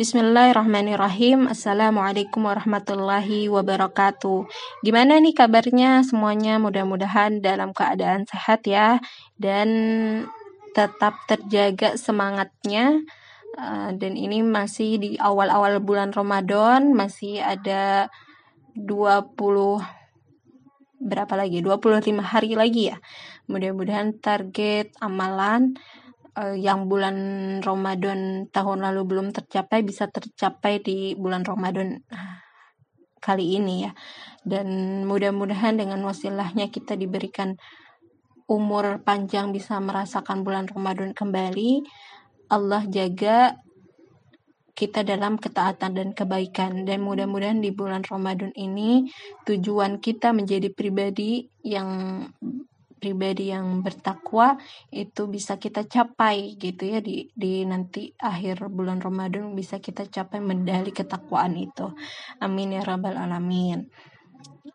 Bismillahirrahmanirrahim. Assalamualaikum warahmatullahi wabarakatuh. Gimana nih kabarnya semuanya? Mudah-mudahan dalam keadaan sehat ya dan tetap terjaga semangatnya. Uh, dan ini masih di awal-awal bulan Ramadan, masih ada 20 berapa lagi? 25 hari lagi ya. Mudah-mudahan target amalan uh, yang bulan Ramadan tahun lalu belum tercapai bisa tercapai di bulan Ramadan ah, kali ini ya. Dan mudah-mudahan dengan wasilahnya kita diberikan umur panjang bisa merasakan bulan Ramadan kembali. Allah jaga kita dalam ketaatan dan kebaikan dan mudah-mudahan di bulan Ramadan ini tujuan kita menjadi pribadi yang pribadi yang bertakwa itu bisa kita capai gitu ya di di nanti akhir bulan Ramadan bisa kita capai medali ketakwaan itu. Amin ya rabbal alamin.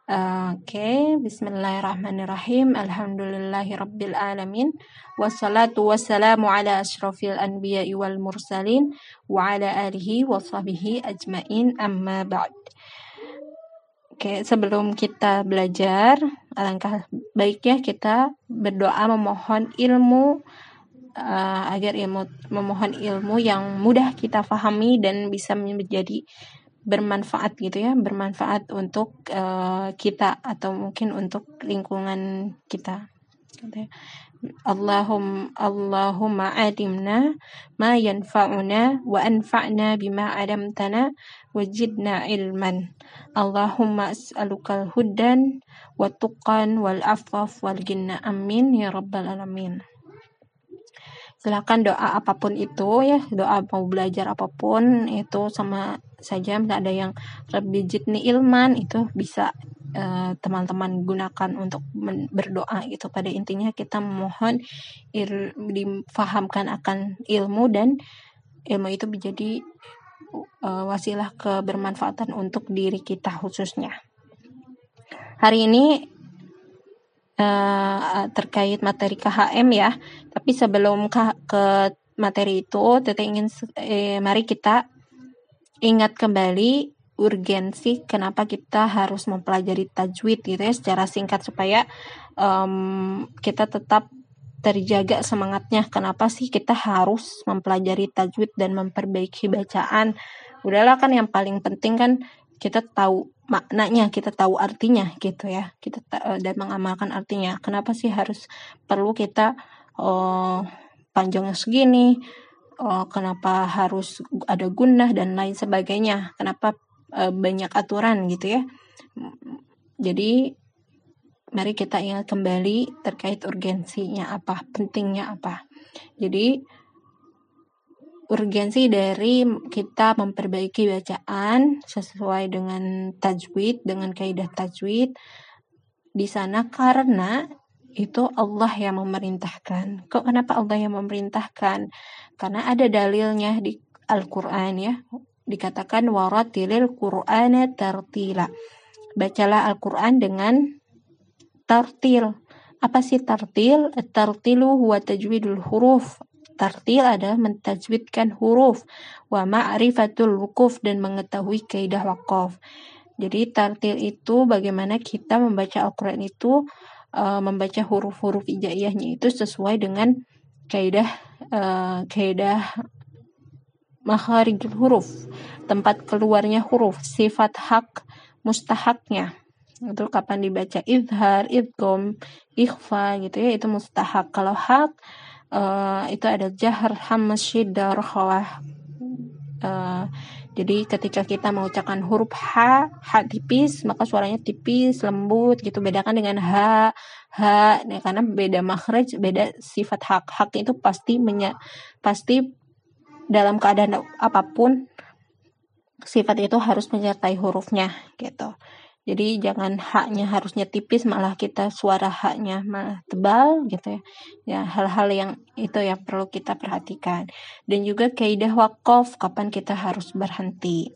Oke, okay. bismillahirrahmanirrahim. Alhamdulillahirabbil alamin. Wassalatu wassalamu ala asyrafil anbiya'i wal mursalin wa ala alihi wa sahbihi ajmain amma ba'd. Oke, sebelum kita belajar, alangkah baiknya kita berdoa memohon ilmu uh, agar ilmu memohon ilmu yang mudah kita fahami dan bisa menjadi bermanfaat gitu ya, bermanfaat untuk uh, kita atau mungkin untuk lingkungan kita. Gitu ya. Allahum Allahumma adimna ma yanfa'una wa anfa'na bima adamtana wajidna ilman. Allahumma as'alukal hudan wa tuqan wal afaf wal ginna. Amin ya rabbal alamin. Silahkan doa apa pun itu ya, doa mau belajar apa pun itu sama saja ada yang lebih jitni ilman itu bisa Eh, teman-teman uh, gunakan untuk berdoa itu pada intinya kita memohon il, difahamkan akan ilmu dan ilmu itu menjadi uh, wasilah kebermanfaatan untuk diri kita khususnya. Hari ini uh, terkait materi KHM ya, tapi sebelum ke, ke materi itu, kita ingin eh, mari kita ingat kembali urgensi kenapa kita harus mempelajari tajwid gitu ya secara singkat supaya um, kita tetap terjaga semangatnya. Kenapa sih kita harus mempelajari tajwid dan memperbaiki bacaan? Udahlah kan yang paling penting kan kita tahu maknanya kita tahu artinya gitu ya. Kita uh, dan mengamalkan artinya. Kenapa sih harus perlu kita uh, panjangnya segini? Uh, kenapa harus ada gunah dan lain sebagainya? Kenapa uh, banyak aturan gitu ya. Jadi mari kita ingat kembali terkait urgensinya apa, pentingnya apa. Jadi urgensi dari kita memperbaiki bacaan sesuai dengan tajwid, dengan kaidah tajwid di sana karena itu Allah yang memerintahkan. Kok kenapa Allah yang memerintahkan? Karena ada dalilnya di Al-Qur'an ya dikatakan waratilil Qur'ana tartila. Bacalah Al-Qur'an dengan tartil. Apa sih tartil? Tartilu huwa tajwidul huruf. Tartil adalah mentajwidkan huruf. Wa ma'rifatul wukuf dan mengetahui kaidah wakaf. Jadi tartil itu bagaimana kita membaca Al-Quran itu uh, membaca huruf-huruf ijaiyahnya itu sesuai dengan kaidah uh, kaidah makharij huruf, tempat keluarnya huruf, sifat hak mustahaknya. Itu kapan dibaca izhar, idgom, ikhfa gitu ya, itu mustahak. Kalau hak uh, itu ada jahar, hamas, syiddah. Uh, jadi ketika kita mengucapkan huruf H, H tipis, maka suaranya tipis, lembut gitu. Bedakan dengan H, H, nah, karena beda makhraj, beda sifat hak. Hak itu pasti menya, pasti dalam keadaan apa pun sifat itu harus menyertai hurufnya gitu. Jadi jangan haknya harusnya tipis malah kita suara haknya malah tebal gitu ya. Ya hal-hal yang itu yang perlu kita perhatikan. Dan juga kaidah wakaf kapan kita harus berhenti.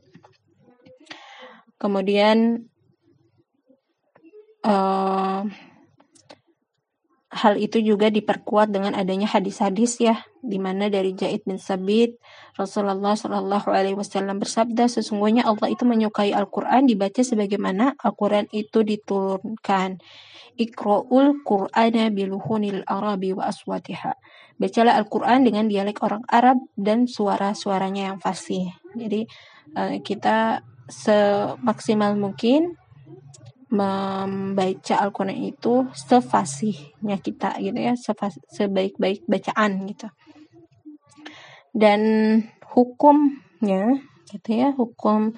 Kemudian uh, hal itu juga diperkuat dengan adanya hadis-hadis ya, di mana dari Jaid bin Sabit Rasulullah Shallallahu Alaihi Wasallam bersabda, sesungguhnya Allah itu menyukai Al-Quran dibaca sebagaimana Al-Quran itu diturunkan. Iqra'ul Qur'ana biluhunil Arabi wa aswatiha. Bacalah Al-Quran dengan dialek orang Arab dan suara-suaranya yang fasih. Jadi eh, kita semaksimal mungkin membaca Al-Quran itu sefasihnya kita gitu ya sebaik-baik bacaan gitu. Dan hukumnya gitu ya hukum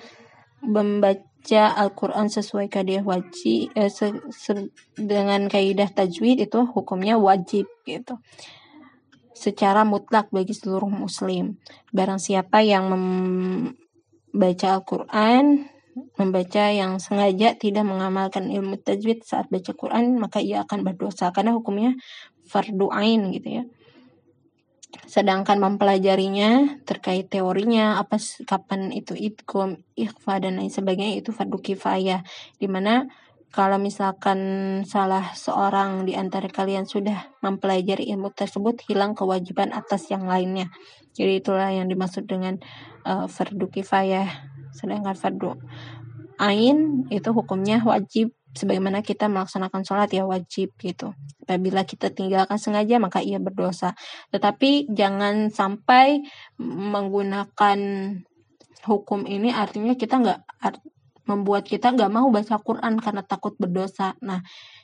membaca Al-Quran sesuai kaidah wajib eh, se, se, dengan kaidah tajwid itu hukumnya wajib gitu. Secara mutlak bagi seluruh muslim. Barang siapa yang membaca Al-Quran membaca yang sengaja tidak mengamalkan ilmu tajwid saat baca Quran maka ia akan berdosa karena hukumnya fardu ain gitu ya. Sedangkan mempelajarinya terkait teorinya apa kapan itu idgham, ikhfa dan lain sebagainya itu fardu kifayah di mana kalau misalkan salah seorang di antara kalian sudah mempelajari ilmu tersebut hilang kewajiban atas yang lainnya. Jadi itulah yang dimaksud dengan uh, fardu kifayah Sedangkan fardu ain itu hukumnya wajib sebagaimana kita melaksanakan sholat ya wajib gitu. Apabila kita tinggalkan sengaja maka ia berdosa. Tetapi jangan sampai menggunakan hukum ini artinya kita nggak membuat kita nggak mau baca Quran karena takut berdosa. Nah,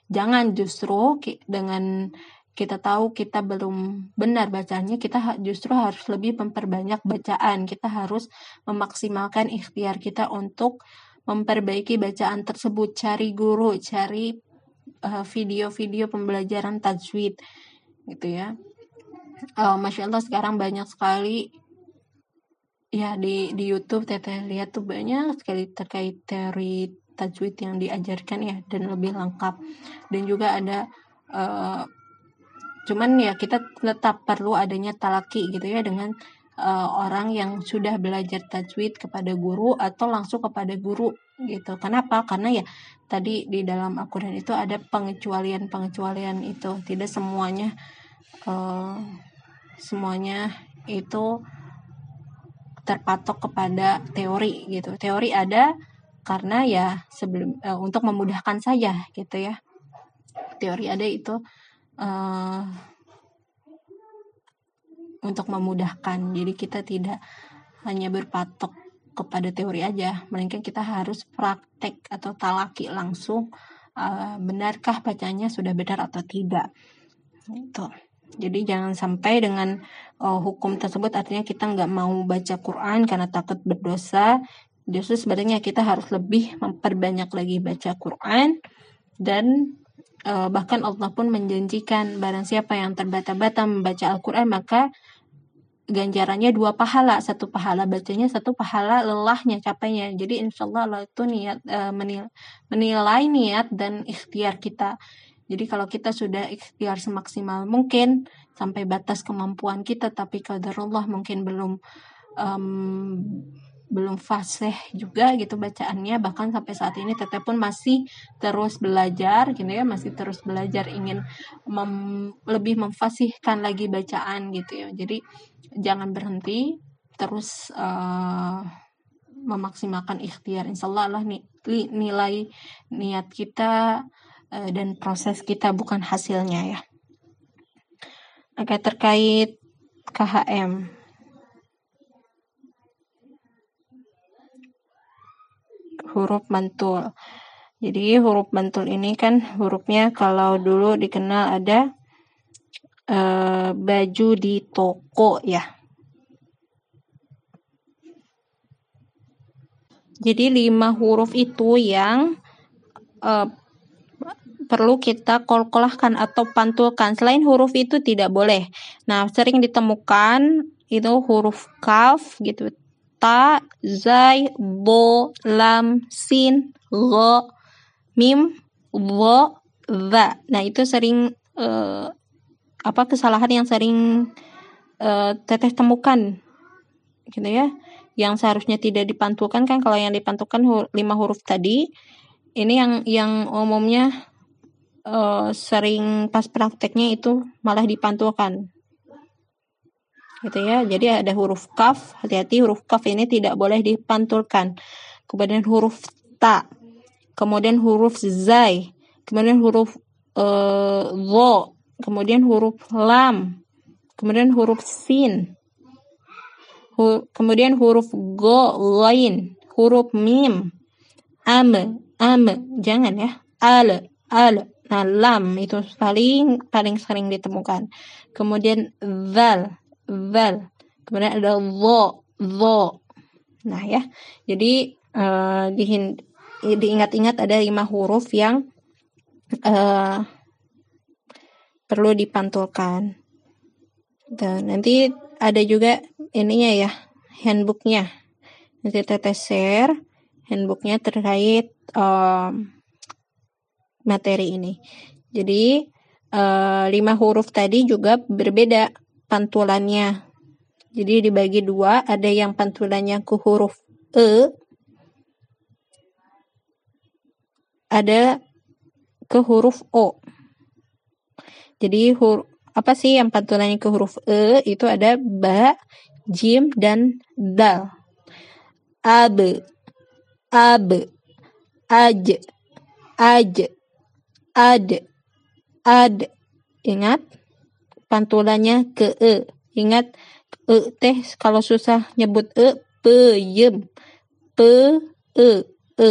jangan justru dengan kita tahu kita belum benar bacanya, kita justru harus lebih memperbanyak bacaan. Kita harus memaksimalkan ikhtiar kita untuk memperbaiki bacaan tersebut, cari guru, cari eh, video-video uh, pembelajaran tajwid, gitu ya. Uh, Masya Allah sekarang banyak sekali ya di di YouTube teteh lihat tuh banyak sekali terkait teori tajwid yang diajarkan ya dan lebih lengkap dan juga ada uh, cuman ya kita tetap perlu adanya talaki gitu ya dengan uh, orang yang sudah belajar tajwid kepada guru atau langsung kepada guru gitu. Kenapa? Karena ya tadi di dalam Al-Qur'an itu ada pengecualian-pengecualian itu. Tidak semuanya uh, semuanya itu terpatok kepada teori gitu. Teori ada karena ya sebelum uh, untuk memudahkan saja gitu ya. Teori ada itu uh, untuk memudahkan. Jadi kita tidak hanya berpatok kepada teori aja, melainkan kita harus praktek atau talaki langsung uh, benarkah bacanya sudah benar atau tidak. Itu. Jadi jangan sampai dengan uh, hukum tersebut artinya kita nggak mau baca Quran karena takut berdosa. Justru sebenarnya kita harus lebih memperbanyak lagi baca Quran dan uh, bahkan Allah pun menjanjikan barang siapa yang terbata-bata membaca Al-Quran maka ganjarannya dua pahala. Satu pahala bacanya satu pahala lelahnya capeknya jadi insya Allah Allah itu niat uh, menil menilai niat dan ikhtiar kita. Jadi kalau kita sudah ikhtiar semaksimal mungkin sampai batas kemampuan kita tapi Allah mungkin belum um, belum fasih juga gitu bacaannya. Bahkan sampai saat ini teteh pun masih terus belajar gitu ya masih terus belajar ingin mem lebih memfasihkan lagi bacaan gitu ya. Jadi jangan berhenti terus uh, memaksimalkan ikhtiar. Insya Allah Allah nilai niat kita uh, dan proses kita bukan hasilnya ya. Oke terkait KHM huruf mantul. Jadi huruf mantul ini kan hurufnya kalau dulu dikenal ada e, baju di toko ya. Jadi lima huruf itu yang e, perlu kita kol-kolahkan atau pantulkan. Selain huruf itu tidak boleh. Nah, sering ditemukan itu huruf kaf gitu ta, zai, bo, lam, sin, ro, mim, wo, va. Nah, itu sering uh, apa kesalahan yang sering uh, teteh temukan gitu ya. Yang seharusnya tidak dipantulkan kan kalau yang dipantulkan hur lima huruf tadi ini yang yang umumnya uh, sering pas prakteknya itu malah dipantulkan gitu ya. Jadi ada huruf kaf hati-hati huruf kaf ini tidak boleh dipantulkan. Kemudian huruf ta kemudian huruf zai kemudian huruf uh, lo kemudian huruf lam kemudian huruf sin hu kemudian huruf go lain huruf mim am am jangan ya al al nah lam itu paling paling sering ditemukan. Kemudian zal val. Kemudian ada lo, lo. Nah ya, jadi uh, diingat-ingat ada lima huruf yang uh, perlu dipantulkan. Dan nanti ada juga ininya ya, handbooknya. Nanti teteh share handbooknya terkait um, materi ini. Jadi uh, lima huruf tadi juga berbeda pantulannya. Jadi dibagi dua, ada yang pantulannya ke huruf E, ada ke huruf O. Jadi huruf apa sih yang pantulannya ke huruf E itu ada ba, jim dan dal. Ab, ab, aj, aj, ad, ad. Ingat pantulannya ke e. Ingat e teh kalau susah nyebut e peyem. Pe e e.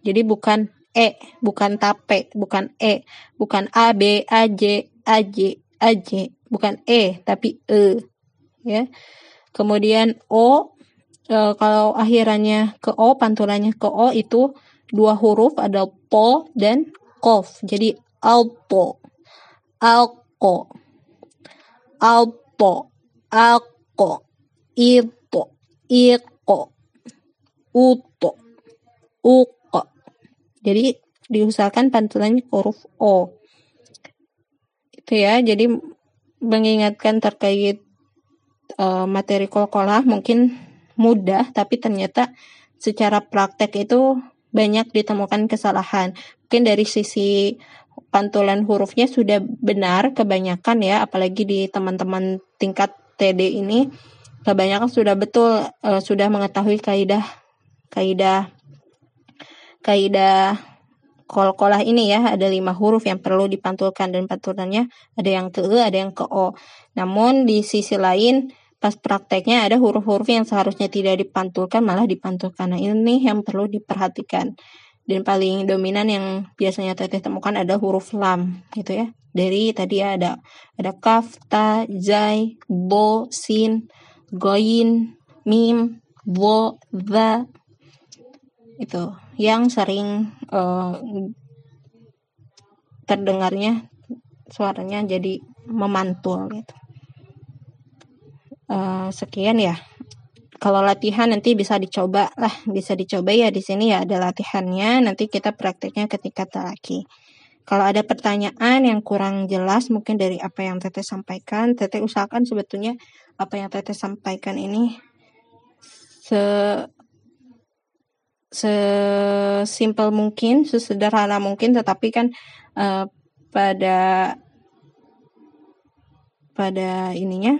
Jadi bukan e, bukan tape, bukan e, bukan a b a j a j a j, bukan e tapi e. Ya. Kemudian o e, kalau akhirannya ke o, pantulannya ke o itu dua huruf ada po dan kof. Jadi alpo. Alko alpo, ako, ipo, iko, uto, uko. Jadi diusahakan pantulannya huruf O. Itu ya, jadi mengingatkan terkait uh, materi kol-kolah mungkin mudah, tapi ternyata secara praktek itu banyak ditemukan kesalahan. Mungkin dari sisi pantulan hurufnya sudah benar kebanyakan ya apalagi di teman-teman tingkat TD ini. Kebanyakan sudah betul uh, sudah mengetahui kaidah kaidah kaidah kol-kolah ini ya. Ada lima huruf yang perlu dipantulkan dan pantulannya ada yang ke e ada yang ke o namun di sisi lain pas prakteknya ada huruf-huruf yang seharusnya tidak dipantulkan malah dipantulkan. Nah ini yang perlu diperhatikan dan paling dominan yang biasanya teteh temukan ada huruf lam gitu ya. Dari tadi ada ada kaf ta zai bo sin goin mim bo the itu. Yang sering uh, terdengarnya suaranya jadi memantul gitu. Uh, sekian ya kalau latihan nanti bisa dicoba lah, bisa dicoba ya di sini ya ada latihannya, nanti kita prakteknya ketika talaki. Kalau ada pertanyaan yang kurang jelas mungkin dari apa yang Teteh sampaikan, Teteh usahakan sebetulnya apa yang Teteh sampaikan ini se sesimpel mungkin, sesederhana mungkin, tetapi kan uh, pada pada ininya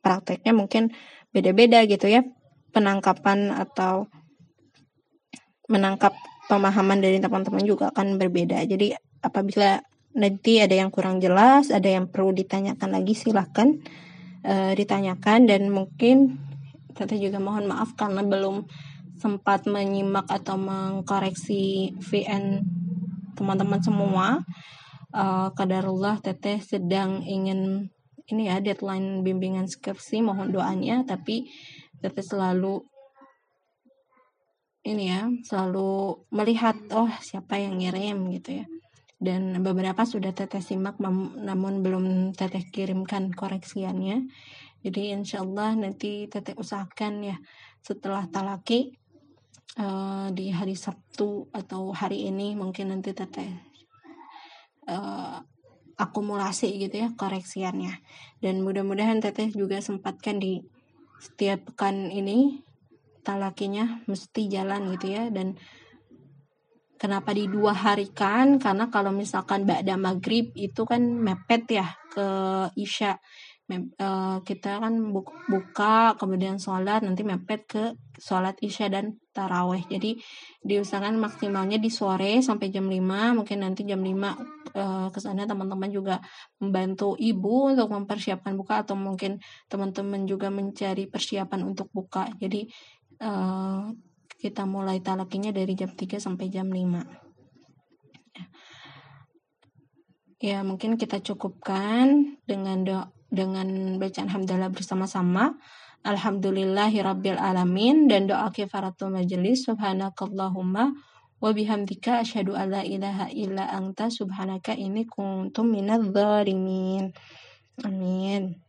prakteknya mungkin beda-beda gitu ya penangkapan atau menangkap pemahaman dari teman-teman juga akan berbeda. Jadi apabila nanti ada yang kurang jelas, ada yang perlu ditanyakan lagi silahkan uh, ditanyakan dan mungkin saya juga mohon maaf karena belum sempat menyimak atau mengkoreksi VN teman-teman semua. Uh, kadarullah teteh sedang ingin ini ya deadline bimbingan skripsi mohon doanya. Tapi teteh selalu ini ya selalu melihat oh siapa yang ngirim gitu ya. Dan beberapa sudah teteh simak namun belum teteh kirimkan koreksiannya. Jadi insya Allah nanti teteh usahakan ya setelah talaki uh, di hari Sabtu atau hari ini mungkin nanti teteh uh, akumulasi gitu ya koreksiannya. Dan mudah-mudahan teteh juga sempatkan di setiap pekan ini talakinya mesti jalan gitu ya. Dan kenapa di dua hari kan karena kalau misalkan ba'da maghrib itu kan mepet ya ke isya. Uh, kita kan buka kemudian sholat nanti mepet ke sholat isya dan taraweh. Jadi diusahakan maksimalnya di sore sampai jam 5 mungkin nanti jam 5 uh, ke sana teman-teman juga membantu ibu untuk mempersiapkan buka atau mungkin teman-teman juga mencari persiapan untuk buka. Jadi uh, kita mulai talakinya dari jam 3 sampai jam 5 ya mungkin kita cukupkan dengan do dengan bacaan hamdalah bersama-sama. Alhamdulillahirabbil alamin dan doa kifaratul majelis subhanakallahumma wa bihamdika asyhadu alla ilaha illa anta subhanaka ini kuntum minadh dhalimin amin